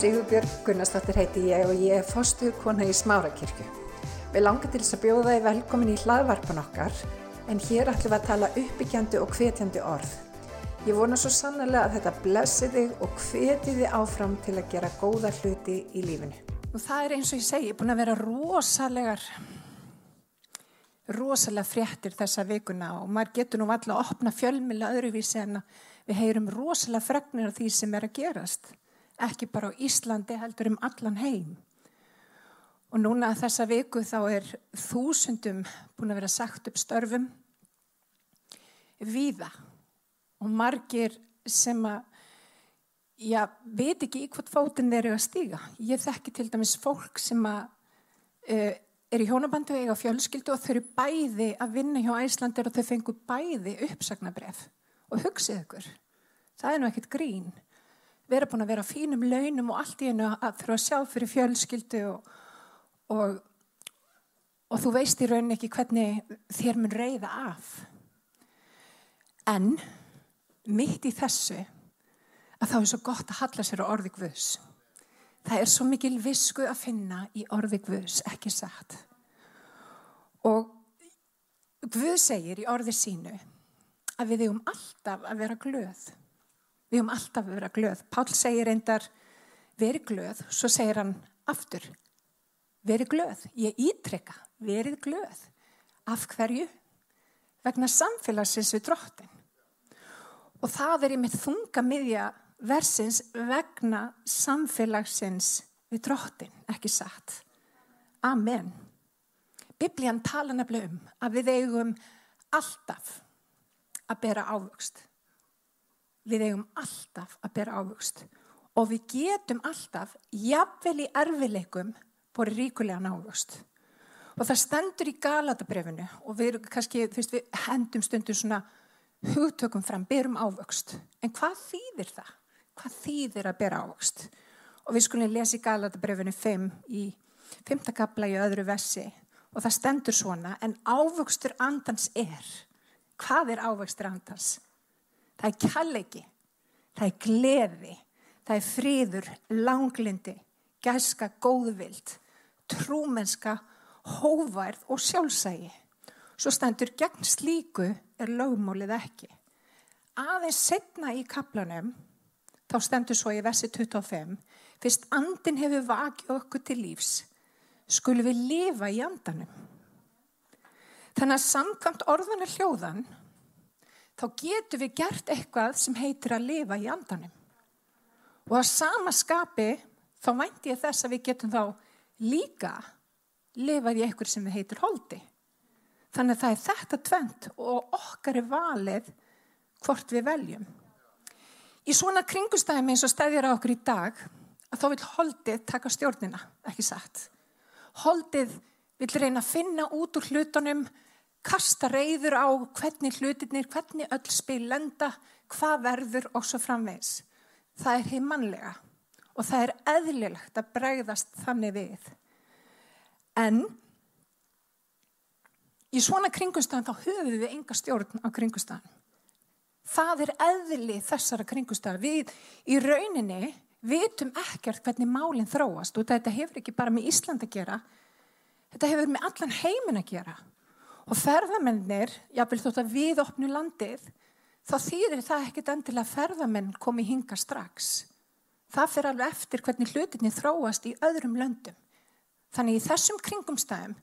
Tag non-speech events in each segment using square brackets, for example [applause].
Sigurbjörg Gunnarsdóttir heiti ég og ég er fostuð kona í Smárakirkju. Við langar til þess að bjóða þið velkomin í hlaðvarpan okkar en hér ætlum við að tala uppbyggjandi og hvetjandi orð. Ég vona svo sannlega að þetta blessi þig og hveti þið áfram til að gera góða hluti í lífinu. Og það er eins og ég segi, búin að vera rosalegar, rosalega fréttir þessa vikuna og maður getur nú alltaf að opna fjölmila öðruvísi en við heyrum rosalega fregnir af því sem er að gerast ekki bara á Íslandi heldur um allan heim. Og núna þessa viku þá er þúsundum búin að vera sagt upp störfum viða og margir sem að, já, veit ekki í hvort fótinn þeir eru að stíga. Ég þekki til dæmis fólk sem að uh, er í hjónabandu eiga fjölskyldu og þau eru bæði að vinna hjá Æslandir og þau fengu bæði uppsagnabref og hugsið ykkur. Það er nú ekkit grín vera búin að vera á fínum launum og allt í hennu að þurfa að sjá fyrir fjölskyldu og, og, og þú veist í rauninni ekki hvernig þér mun reyða af. En mitt í þessu að þá er svo gott að halla sér á orði Guðs. Það er svo mikil visku að finna í orði Guðs, ekki satt. Og Guð segir í orði sínu að við eigum alltaf að vera glöð. Við höfum alltaf að vera glöð. Pál segir reyndar veri glöð, svo segir hann aftur veri glöð. Ég ítrekka verið glöð. Af hverju? Vegna samfélagsins við drottin. Og það er í mitt þunga miðja versins vegna samfélagsins við drottin, ekki satt. Amen. Biblían tala nefnilega um að við eigum alltaf að bera ávöxt við eigum alltaf að bera ávöxt og við getum alltaf jafnvel í erfileikum bori ríkulega návöxt og það stendur í galatabrefinu og við, kannski, veist, við hendum stundum svona hugtökum fram, berum ávöxt en hvað þýðir það? Hvað þýðir að bera ávöxt? Og við skulum lesa í galatabrefinu 5 í 5. kapla í öðru vessi og það stendur svona en ávöxtur andans er hvað er ávöxtur andans? Það er kjallegi, það er gleði, það er fríður, langlindi, gæska, góðvild, trúmenska, hóværð og sjálfsægi. Svo stendur gegn slíku er lögmólið ekki. Aðeins setna í kaplanum, þá stendur svo í versi 25, fyrst andin hefur vakið okkur til lífs, skulum við lifa í andanum. Þannig að samkvæmt orðunar hljóðan þá getum við gert eitthvað sem heitir að lifa í andanum. Og að sama skapi þá vænti ég þess að við getum þá líka lifað í eitthvað sem heitir holdi. Þannig að það er þetta tvent og okkar er valið hvort við veljum. Í svona kringustæmi eins og stæðir á okkur í dag að þá vil holdið taka stjórnina, ekki satt. Holdið vil reyna að finna út úr hlutunum kasta reyður á hvernig hlutinir, hvernig öll spil lenda, hvað verður og svo framvegs. Það er heimannlega og það er eðlilegt að bregðast þannig við. En í svona kringustafn þá höfum við enga stjórn á kringustafn. Það er eðli þessara kringustafn. Við í rauninni vitum ekkert hvernig málinn þróast og þetta hefur ekki bara með Ísland að gera, þetta hefur með allan heimin að gera. Og ferðamennir, jáfnvel þótt að við opnu landið, þá þýðir það ekkit endilega að ferðamenn komi hinga strax. Það fyrir alveg eftir hvernig hlutinni þróast í öðrum löndum. Þannig í þessum kringumstæðum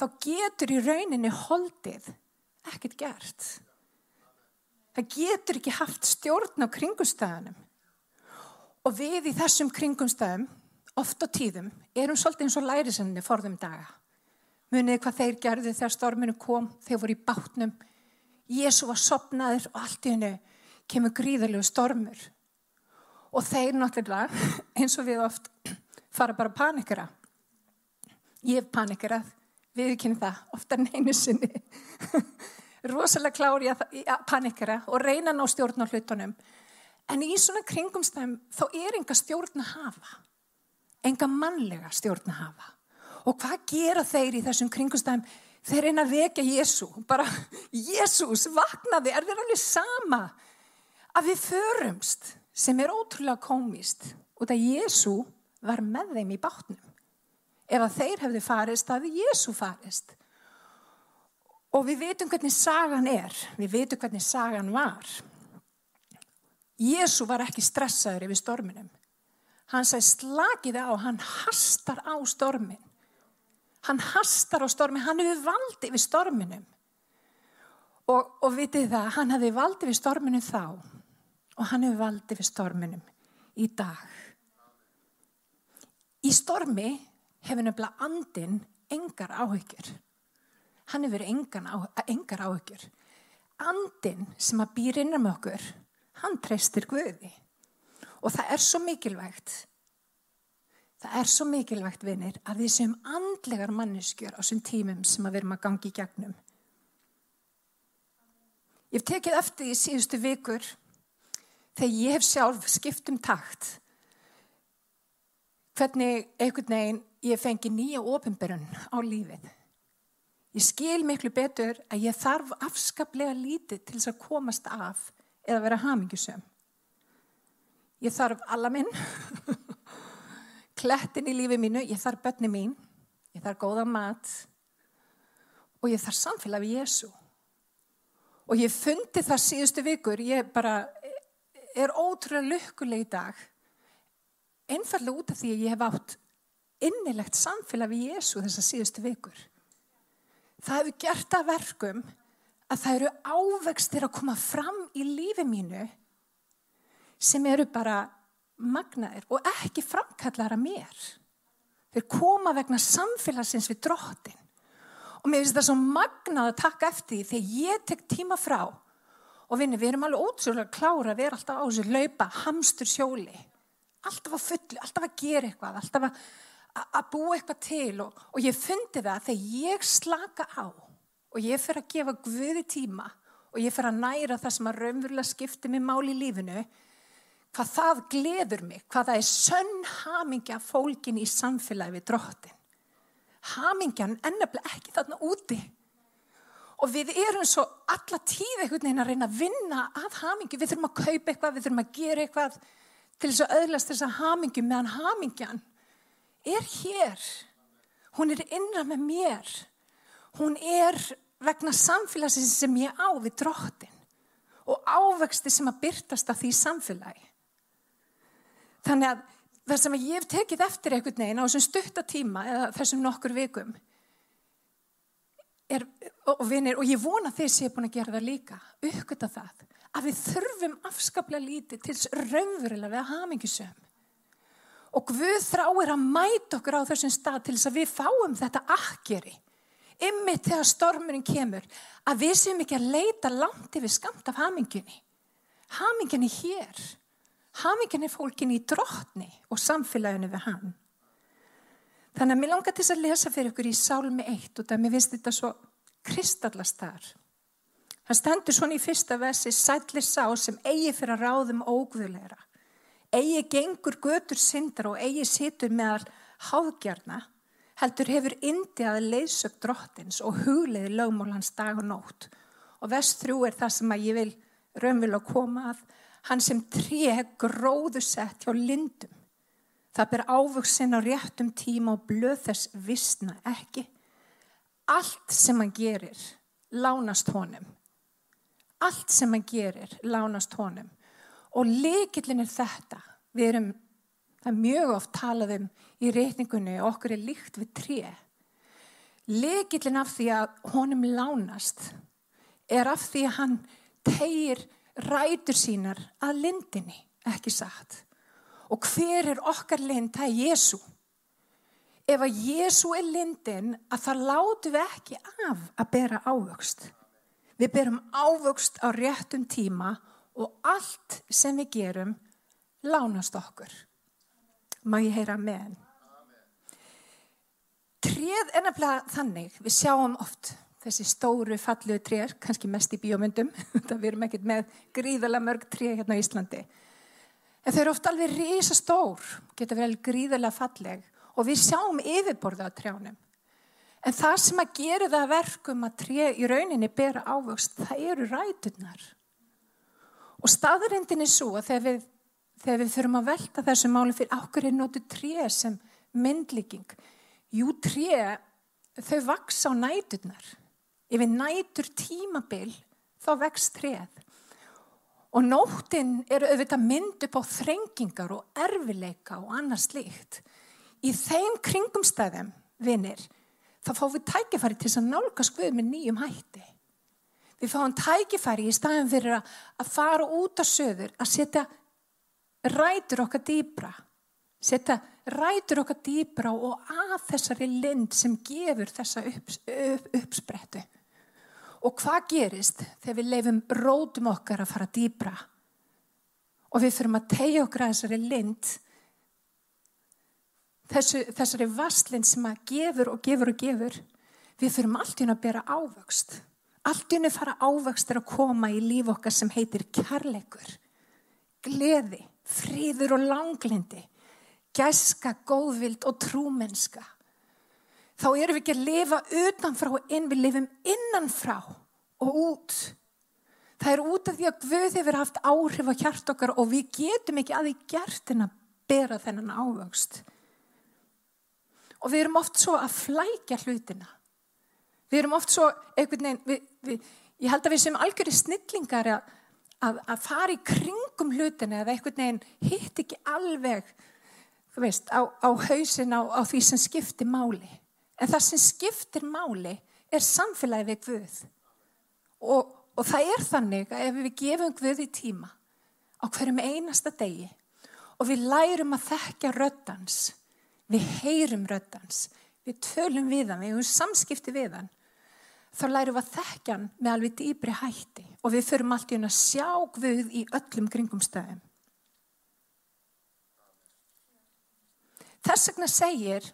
þá getur í rauninni holdið ekkit gert. Það getur ekki haft stjórn á kringumstæðanum. Og við í þessum kringumstæðum, oft á tíðum, erum svolítið eins og lærisenni forðum daga. Munið hvað þeir gerði þegar storminu kom, þeir voru í bátnum. Jésu var sopnaður og allt í hennu kemur gríðarlegu stormur. Og þeir náttúrulega, eins og við oft, fara bara panikera. Ég hef panikerað, við ekki það, ofta neinu sinni. [laughs] Rosalega klári að panikera og reyna ná stjórn á hlutunum. En í svona kringumstæðum þá er enga stjórn að hafa. Enga mannlega stjórn að hafa. Og hvað gera þeir í þessum kringustæðum? Þeir reyna að vekja Jésu. Bara, Jésús, vaknaði, er þeir alveg sama að við förumst sem er ótrúlega komist út að Jésu var með þeim í bátnum. Ef að þeir hefði farist, það hefði Jésu farist. Og við veitum hvernig sagan er, við veitum hvernig sagan var. Jésu var ekki stressaður yfir storminum. Hann sagði slagiði á, hann hastar á stormin. Hann hastar á stormin, hann hefur valdi yfir storminum. Og, og vitið það, hann hefði valdi yfir storminum þá og hann hefur valdi yfir storminum í dag. Í stormi hefur nefnilega andin engar áhyggjur. Hann hefur engar áhyggjur. Andin sem að býr innan með okkur, hann treystir Guði. Og það er svo mikilvægt, það er svo mikilvægt vinir að við séum andlegar manneskjör á þessum tímum sem að við erum að gangi í gegnum. Ég hef tekið eftir í síðustu vikur þegar ég hef sjálf skipt um takt hvernig einhvern veginn ég fengi nýja ofinberun á lífið. Ég skil miklu betur að ég þarf afskaplega lítið til þess að komast af eða vera hamingjusum. Ég þarf alla minn, [laughs] klettin í lífið mínu, ég þarf börni mín, ég þarf góða mat og ég þarf samfélag við Jésu. Og ég fundi það síðustu vikur, ég bara er ótrúlega lukkuleg í dag, einfallega út af því að ég hef átt innilegt samfélag við Jésu þessar síðustu vikur. Það hefur gert að verkum að það eru ávextir að koma fram í lífi mínu sem eru bara magnaðir og ekki framkallar að mér. Þeir koma vegna samfélagsins við drottin. Og mér finnst það svo magnað að taka eftir því þegar ég tek tíma frá og vinni, við erum alveg ótrúlega klára að vera alltaf á þessu laupa, hamstur sjóli. Alltaf að fullu, alltaf að gera eitthvað, alltaf að, að búa eitthvað til og, og ég fundi það þegar ég slaka á og ég fyrir að gefa guði tíma og ég fyrir að næra það sem að raunverulega skipti mig mál í lífinu hvað það gleður mig, hvað það er sönn hamingja fólkin í samfélagi við drottin. Hamingjan ennabla ekki þarna úti. Og við erum svo alla tíð einhvern veginn að reyna að vinna að hamingju. Við þurfum að kaupa eitthvað, við þurfum að gera eitthvað til þess að öðlast þessa hamingju meðan hamingjan er hér. Hún er innra með mér. Hún er vegna samfélagsins sem ég á við drottin og ávexti sem að byrtast af því samfélagi. Þannig að það sem ég hef tekið eftir einhvern veginn á þessum stuttatíma eða þessum nokkur vikum er, og, vinir, og ég vona þeir sé búin að gera það líka, uppgöta það, að við þurfum afskaplega lítið til raunverulega við að hamingisum. Og Guð þráir að mæta okkur á þessum stað til þess að við fáum þetta akkeri, ymmið þegar stormurinn kemur, að við séum ekki að leita langt yfir skamt af haminginni. Haminginni hér. Hamingin er fólkin í drotni og samfélaginu við hann. Þannig að mér langar til að lesa fyrir ykkur í Sálmi 1 og það mér finnst þetta svo kristallast þar. Það stendur svona í fyrsta vesi sætli sá sem eigi fyrir að ráðum ógðulegra. Eigi gengur götur syndar og eigi situr meðal háðgjarna heldur hefur indi að leysög drottins og hugleiði lögmól hans dag og nótt. Og vest þrjú er það sem að ég vil raunvila koma að hann sem tré gróðu sett hjá lindum. Það ber ávöksin á réttum tíma og blöð þess vissna ekki. Allt sem hann gerir lánast honum. Allt sem hann gerir lánast honum. Og leikillin er þetta. Við erum, það er mjög oft talað um í reyningunni og okkur er líkt við tré. Leikillin af því að honum lánast er af því að hann tegir rætur sínar að lindinni, ekki satt. Og hver er okkar lind? Það er Jésu. Ef að Jésu er lindin, að það látu við ekki af að bera ávöxt. Við berum ávöxt á réttum tíma og allt sem við gerum lánast okkur. Má ég heyra með henn? Tríð nefnilega þannig, við sjáum oft þessi stóru fallu trér, kannski mest í bíómyndum, [laughs] það við erum ekkert með gríðala mörg tré hérna á Íslandi. En þau eru ofta alveg risa stór, geta verið gríðala falleg og við sjáum yfirborða á trjánum. En það sem að gera það verkum að tré í rauninni bera ávöxt, það eru rætunar. Og staðurindin er svo að þegar við, þegar við þurfum að velta þessu máli fyrir er notu tré sem myndlíking. Jú, tré, þau vaks á næturnar. Ef við nætur tímabil, þá vext tréð. Og nóttinn eru auðvitað mynd upp á þrengingar og erfileika og annað slíkt. Í þeim kringumstæðum, vinnir, þá fáum við tækifæri til að nálgast Guð með nýjum hætti. Við fáum tækifæri í staðin fyrir að fara út á söður, að setja rætur okkar dýbra, setja rætur okkar dýbra og að þessari lind sem gefur þessa upps, upp, uppsprettu. Og hvað gerist þegar við leifum rótum okkar að fara dýbra og við þurfum að tegja okkar að þessari lind, þessu, þessari vaslind sem að gefur og gefur og gefur, við þurfum allt í hún að bera ávöxt. Allt í hún að fara ávöxt er að koma í líf okkar sem heitir kærleikur, gleði, fríður og langlindi, gæska, góðvild og trúmenska. Þá erum við ekki að lifa utanfrá og inn, við lifum innanfrá og út. Það er út af því að Guð hefur haft áhrif á hjart okkar og við getum ekki að því gert en að bera þennan ávöxt. Og við erum oft svo að flækja hlutina. Við erum oft svo, einhvern veginn, við, við, ég held að við sem algjörði snillingar að, að, að fara í kringum hlutina eða einhvern veginn hitt ekki alveg, veist, á, á hausin á, á því sem skiptir máli. En það sem skiptir máli er samfélagi við Guð. Og, og það er þannig að ef við gefum Guð í tíma á hverjum einasta degi og við lærum að þekka röddans, við heyrum röddans, við tölum við hann, við hefum samskipti við hann, þá lærum við að þekka hann með alveg dýbri hætti og við förum allt í hann að sjá Guð í öllum kringum stöðum. Þess vegna segir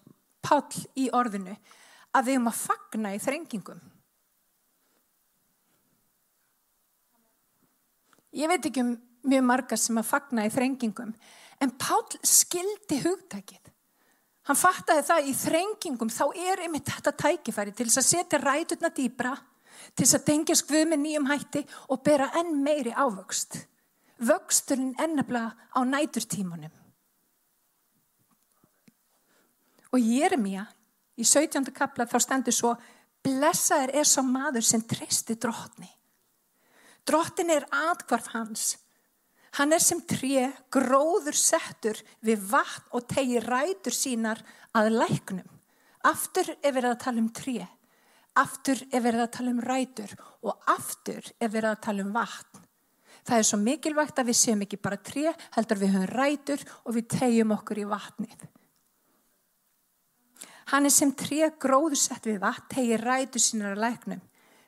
Páll í orðinu að við höfum að fagna í þrengingum. Ég veit ekki um mjög margar sem að fagna í þrengingum en Páll skildi hugtækið. Hann fattaði það í þrengingum þá er einmitt þetta tækifæri til þess að setja ræturna dýbra, til þess að tengja skvuð með nýjum hætti og bera enn meiri ávöxt. Vöxturinn ennabla á næturtímanum. Og Jeremia í 17. kapla þá stendur svo blessaður er svo maður sem treysti drottni. Drottin er atkvarf hans. Hann er sem tré gróður settur við vatn og tegi rætur sínar að læknum. Aftur er verið að tala um tré. Aftur er verið að tala um rætur og aftur er verið að tala um vatn. Það er svo mikilvægt að við séum ekki bara tré, heldur við höfum rætur og við tegjum okkur í vatnið. Hann er sem tré gróðursett við vatn, tegir rætu sínar að læknum.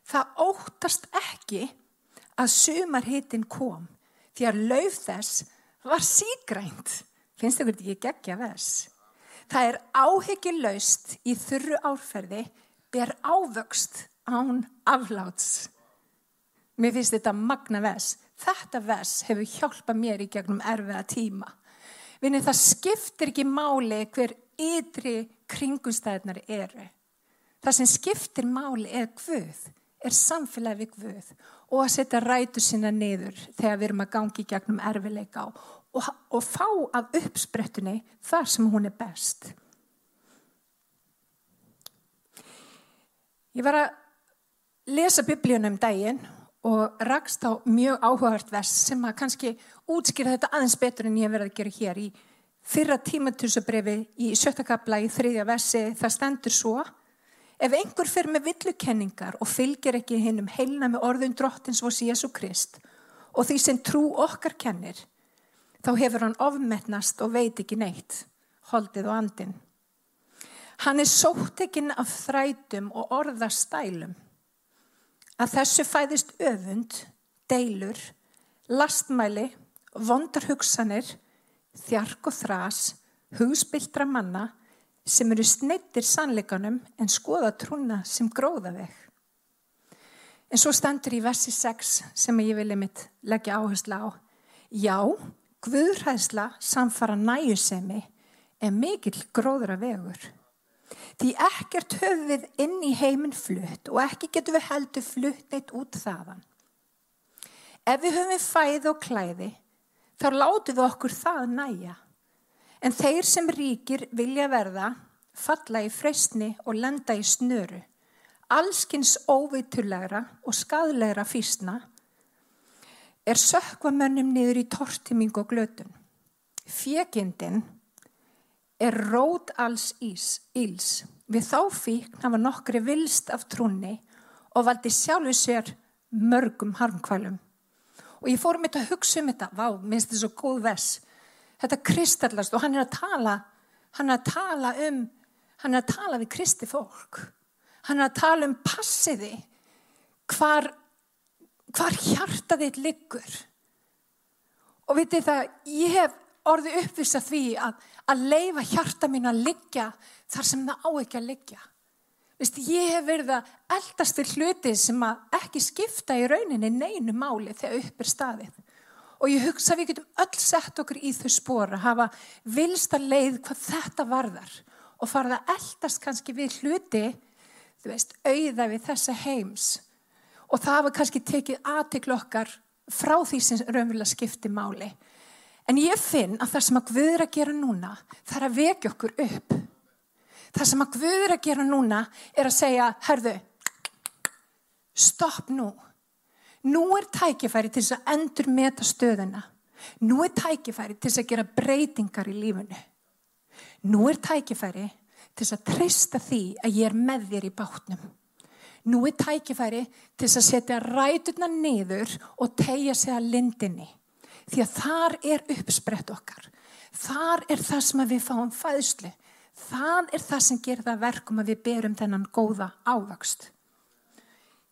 Það óttast ekki að sumarhitin kom því að lauf þess var sígrænt. Finnst þau ekki geggja þess? Það er áhyggjuleust í þurru árferði ber ávöxt án afláts. Mér finnst þetta magna ves. Þetta ves hefur hjálpað mér í gegnum erfiða tíma. Vinni það skiptir ekki máli hver ytri kringumstæðnar eru. Það sem skiptir máli er Guð, er samfélagi við Guð og að setja rætu sína niður þegar við erum að gangi gegnum erfileika á og, og fá af uppsprettunni þar sem hún er best. Ég var að lesa biblíunum um daginn og rakst á mjög áhugavert vers sem að kannski útskýra þetta aðeins betur en ég verði að gera hér í fyrra tímatursabrifi í sjöttakabla í þriðja versi það stendur svo ef einhver fyrir með villukenningar og fylgir ekki hinn um heilna með orðun drottins vos Jésu Krist og því sem trú okkar kennir þá hefur hann ofmetnast og veit ekki neitt holdið og andin hann er sóttekinn af þrætum og orðastælum. Að þessu fæðist öfund deilur lastmæli vondar hugsanir þjark og þrás, hugspildra manna sem eru snittir sannleikanum en skoða trúna sem gróða veg. En svo stendur í versi 6 sem ég vilja mitt leggja áherslu á. Já, Guðræðsla samfara næjusemi er mikill gróðra vegur. Því ekkert höfum við inn í heiminn flutt og ekki getum við heldur flutt neitt út þaðan. Ef við höfum fæð og klæði þá látu við okkur það næja. En þeir sem ríkir vilja verða, falla í freysni og lenda í snöru, allskins óveitulegra og skadlegra físna, er sökva mönnum niður í tortiming og glötun. Fjekindin er rót alls ís, íls. Við þá fíkn hafa nokkri vilst af trúni og valdi sjálfu sér mörgum harmkvælum. Og ég fór um þetta að hugsa um þetta, vá, minnst þetta svo góð vers. Þetta kristallast og hann er að tala, hann er að tala um, hann er að tala við kristi fólk. Hann er að tala um passiði, hvar, hvar hjarta þitt liggur. Og vitið það, ég hef orðið uppvisa því að, að leifa hjarta mín að liggja þar sem það á ekki að liggja. Vist, ég hef verið að eldast fyrir hluti sem ekki skipta í rauninni neinu máli þegar upp er staðið. Og ég hugsa að við getum öll sett okkur í þau spóra, hafa vilsta leið hvað þetta varðar og farið að eldast kannski við hluti, þú veist, auða við þessa heims. Og það hafa kannski tekið aðtikl okkar frá því sem raunverulega skipti máli. En ég finn að það sem að Guð er að gera núna, er að vekja okkur upp. Það sem að Guð er að gera núna er að segja, herðu, stopp nú. Nú er tækifæri til þess að endur meta stöðuna. Nú er tækifæri til þess að gera breytingar í lífunu. Nú er tækifæri til þess að treysta því að ég er með þér í bátnum. Nú er tækifæri til þess að setja ræturna niður og tegja sig að lindinni því að þar er uppsprett okkar. Þar er það sem við fáum fæðslu. Það er það sem gerir það verkum að við berum þennan góða ávakst.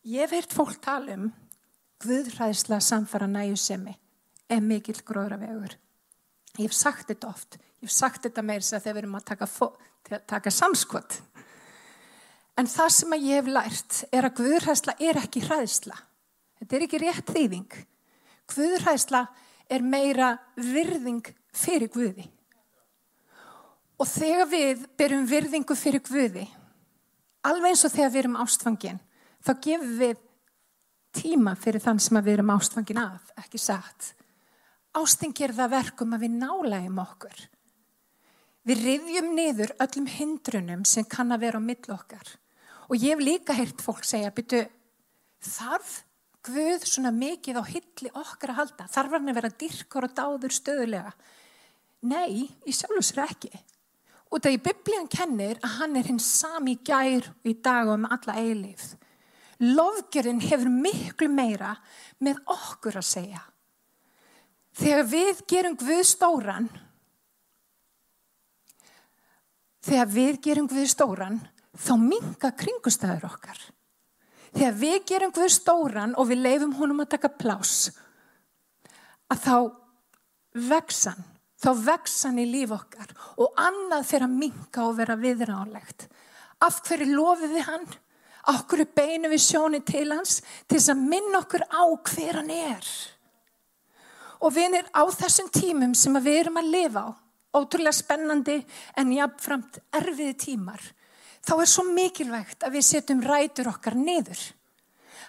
Ég hef heirt fólk tala um Guðræðsla samfara næjusemi er mikill gróðravegur. Ég hef sagt þetta oft. Ég hef sagt þetta meir sem þegar við erum að taka, taka samskott. En það sem ég hef lært er að Guðræðsla er ekki hræðsla. Þetta er ekki rétt þýðing. Guðræðsla er meira virðing fyrir Guði. Og þegar við byrjum virðingu fyrir Guði, alveg eins og þegar við erum ástfangin, þá gefum við tíma fyrir þann sem við erum ástfangin af, ekki satt. Ásting ger það verkum að við nálægum okkur. Við rifjum niður öllum hindrunum sem kann að vera á mill okkar. Og ég hef líka heyrt fólk segja, byrju, þarf Guð svona mikið á hilli okkar að halda? Þarf hann að vera dyrkur og dáður stöðulega? Nei, í sjálfsvegar ekki. Og í biblían kennir að hann er hins sami gær í dag og með alla eilífð. Lofgjörðin hefur miklu meira með okkur að segja. Þegar við gerum Guð stóran, þegar við gerum Guð stóran, þá minga kringustæður okkar. Þegar við gerum Guð stóran og við leifum honum að taka plás, að þá vexan, þá vexan í líf okkar og annað fyrir að minka og vera viðránlegt. Af hverju lofið við hann? Okkur er beinu við sjóni til hans til þess að minna okkur á hver hann er. Og við erum á þessum tímum sem við erum að lifa á, ótrúlega spennandi en jáfnframt erfiði tímar, þá er svo mikilvægt að við setjum rætur okkar niður.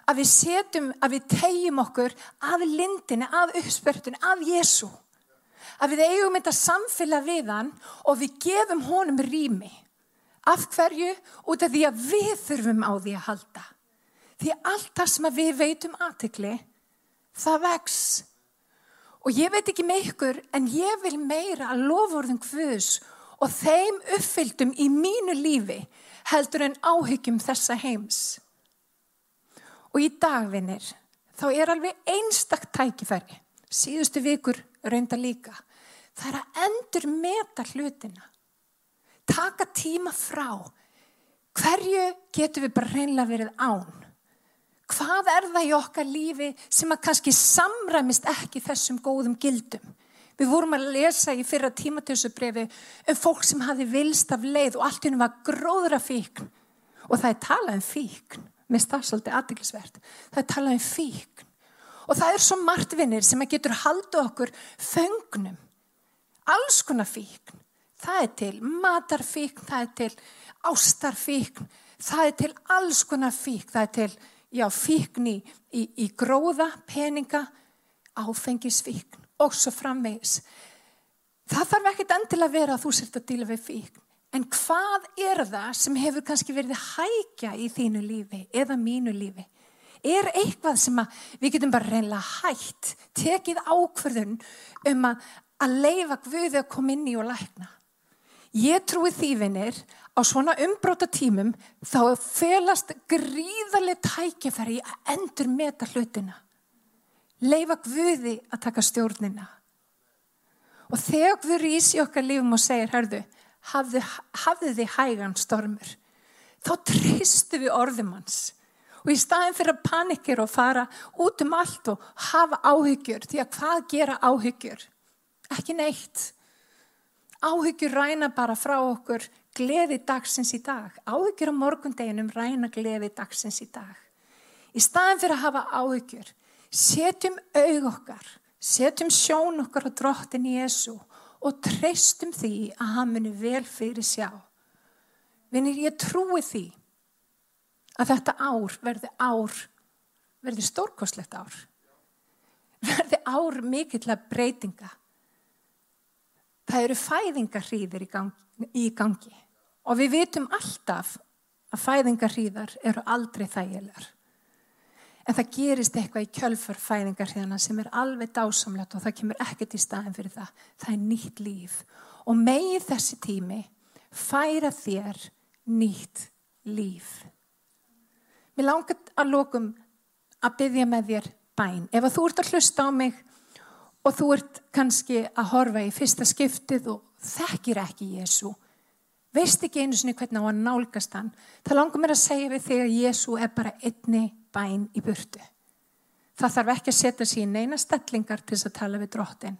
Að við setjum, að við tegjum okkur að lindinni, að uppspörtunni, að Jésu. Að við eigum þetta samfélag við hann og við gefum honum rými. Af hverju? Út af því að við þurfum á því að halda. Því allt það sem við veitum aðtekli, það vex. Og ég veit ekki með ykkur, en ég vil meira að lofurðum hvus og þeim uppfyldum í mínu lífi heldur en áhyggjum þessa heims. Og í dagvinnir, þá er alveg einstakt tækifæri, síðustu vikur reynda líka, það er að endur meta hlutina. Taka tíma frá. Hverju getur við bara reynlega verið án? Hvað er það í okkar lífi sem að kannski samræmist ekki þessum góðum gildum? Við vorum að lesa í fyrra tímatöðsubrefi um fólk sem hafi vilst af leið og allt húnum var gróðra fíkn. Og það er talað um fíkn. Mér stað svolítið aðdeglisvert. Það er talað um fíkn. Og það er svo margt vinnir sem að getur haldu okkur fengnum. Alls konar fíkn. Það er til matarfíkn, það er til ástarfíkn, það er til alls konar fíkn. Það er til já, fíkn í, í, í gróða, peninga, áfengisfíkn og svo framvegis. Það þarf ekkit endilega að vera að þú sért að díla við fíkn. En hvað er það sem hefur kannski verið hækja í þínu lífi eða mínu lífi? Er eitthvað sem við getum bara reynlega hægt, tekið ákverðun um að, að leifa Guði að koma inn í og lækna? Ég trúi þývinir á svona umbróta tímum þá felast gríðarlega tækifæri að endur meta hlutina. Leifa Guði að taka stjórnina. Og þegar Guður ísi okkar lífum og segir, hörðu, hafðu, hafðu þið hægan stormur þá tristu við orðum hans og í staðin fyrir að panikir og fara út um allt og hafa áhyggjur því að hvað gera áhyggjur? Ekki neitt. Áhyggjur ræna bara frá okkur gleði dagsins í dag. Áhyggjur á morgundeginum ræna gleði dagsins í dag. Í staðin fyrir að hafa áhyggjur setjum aug okkar setjum sjón okkar á drottin Jésu og treystum því að hann muni vel fyrir sjá. Vinir, ég trúi því að þetta ár verði ár, verði stórkoslegt ár. Verði ár mikillega breytinga. Það eru fæðingarhríðir í gangi, í gangi og við vitum alltaf að fæðingarhríðar eru aldrei þægilegar en það gerist eitthvað í kjölfarfæðingar hérna sem er alveg dásamlegt og það kemur ekkert í staðin fyrir það. Það er nýtt líf og megið þessi tími færa þér nýtt líf. Mér langar að lókum að byggja með þér bæn. Ef þú ert að hlusta á mig og þú ert kannski að horfa í fyrsta skiptið og þekkir ekki Jésu, veist ekki einu sinni hvernig á að nálgast hann, það langar mér að segja við þig að Jésu er bara einni bæn í burtu. Það þarf ekki að setja sér neina stellingar til þess að tala við drottin.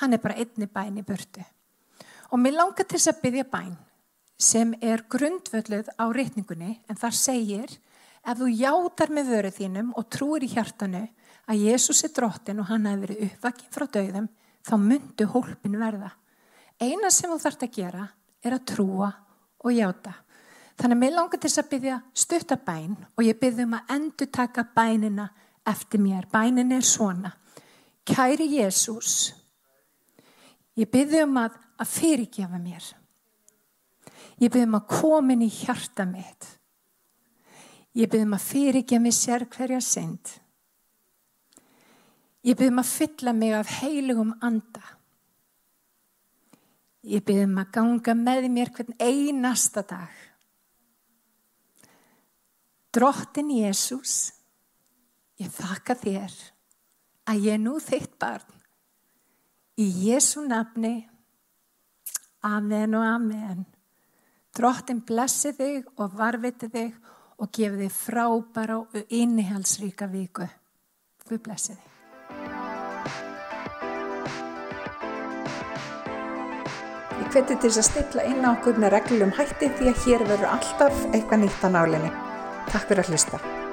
Hann er bara einni bæn í burtu. Og mér langar til þess að byggja bæn sem er grundvölduð á reyningunni en þar segir ef þú játar með vöru þínum og trúir í hjartanu að Jésús er drottin og hann hefur verið uppvakinn frá döðum þá myndu hólpin verða. Eina sem þú þart að gera er að trúa og játa. Þannig að mér langar til þess að byggja stuttabæn og ég byggjum að endur taka bænina eftir mér. Bænin er svona. Kæri Jésús, ég byggjum að, að fyrirgefa mér. Ég byggjum að komin í hjarta mitt. Ég byggjum að fyrirgefa mér sér hverja synd. Ég byggjum að fylla mig af heilugum anda. Ég byggjum að ganga með mér hvern einasta dag. Drottin Jésús, ég þakka þér að ég nú þitt barn í Jésu nafni. Amen og amen. Drottin blessi þig og varviti þig og gefi þig frábæra og innihalsríka viku. Við blessi þig. Ég hveti til þess að stilla inn á okkur með reglum hætti því að hér verður alltaf eitthvað nýtt á nálinni. Takk fyrir að hlusta.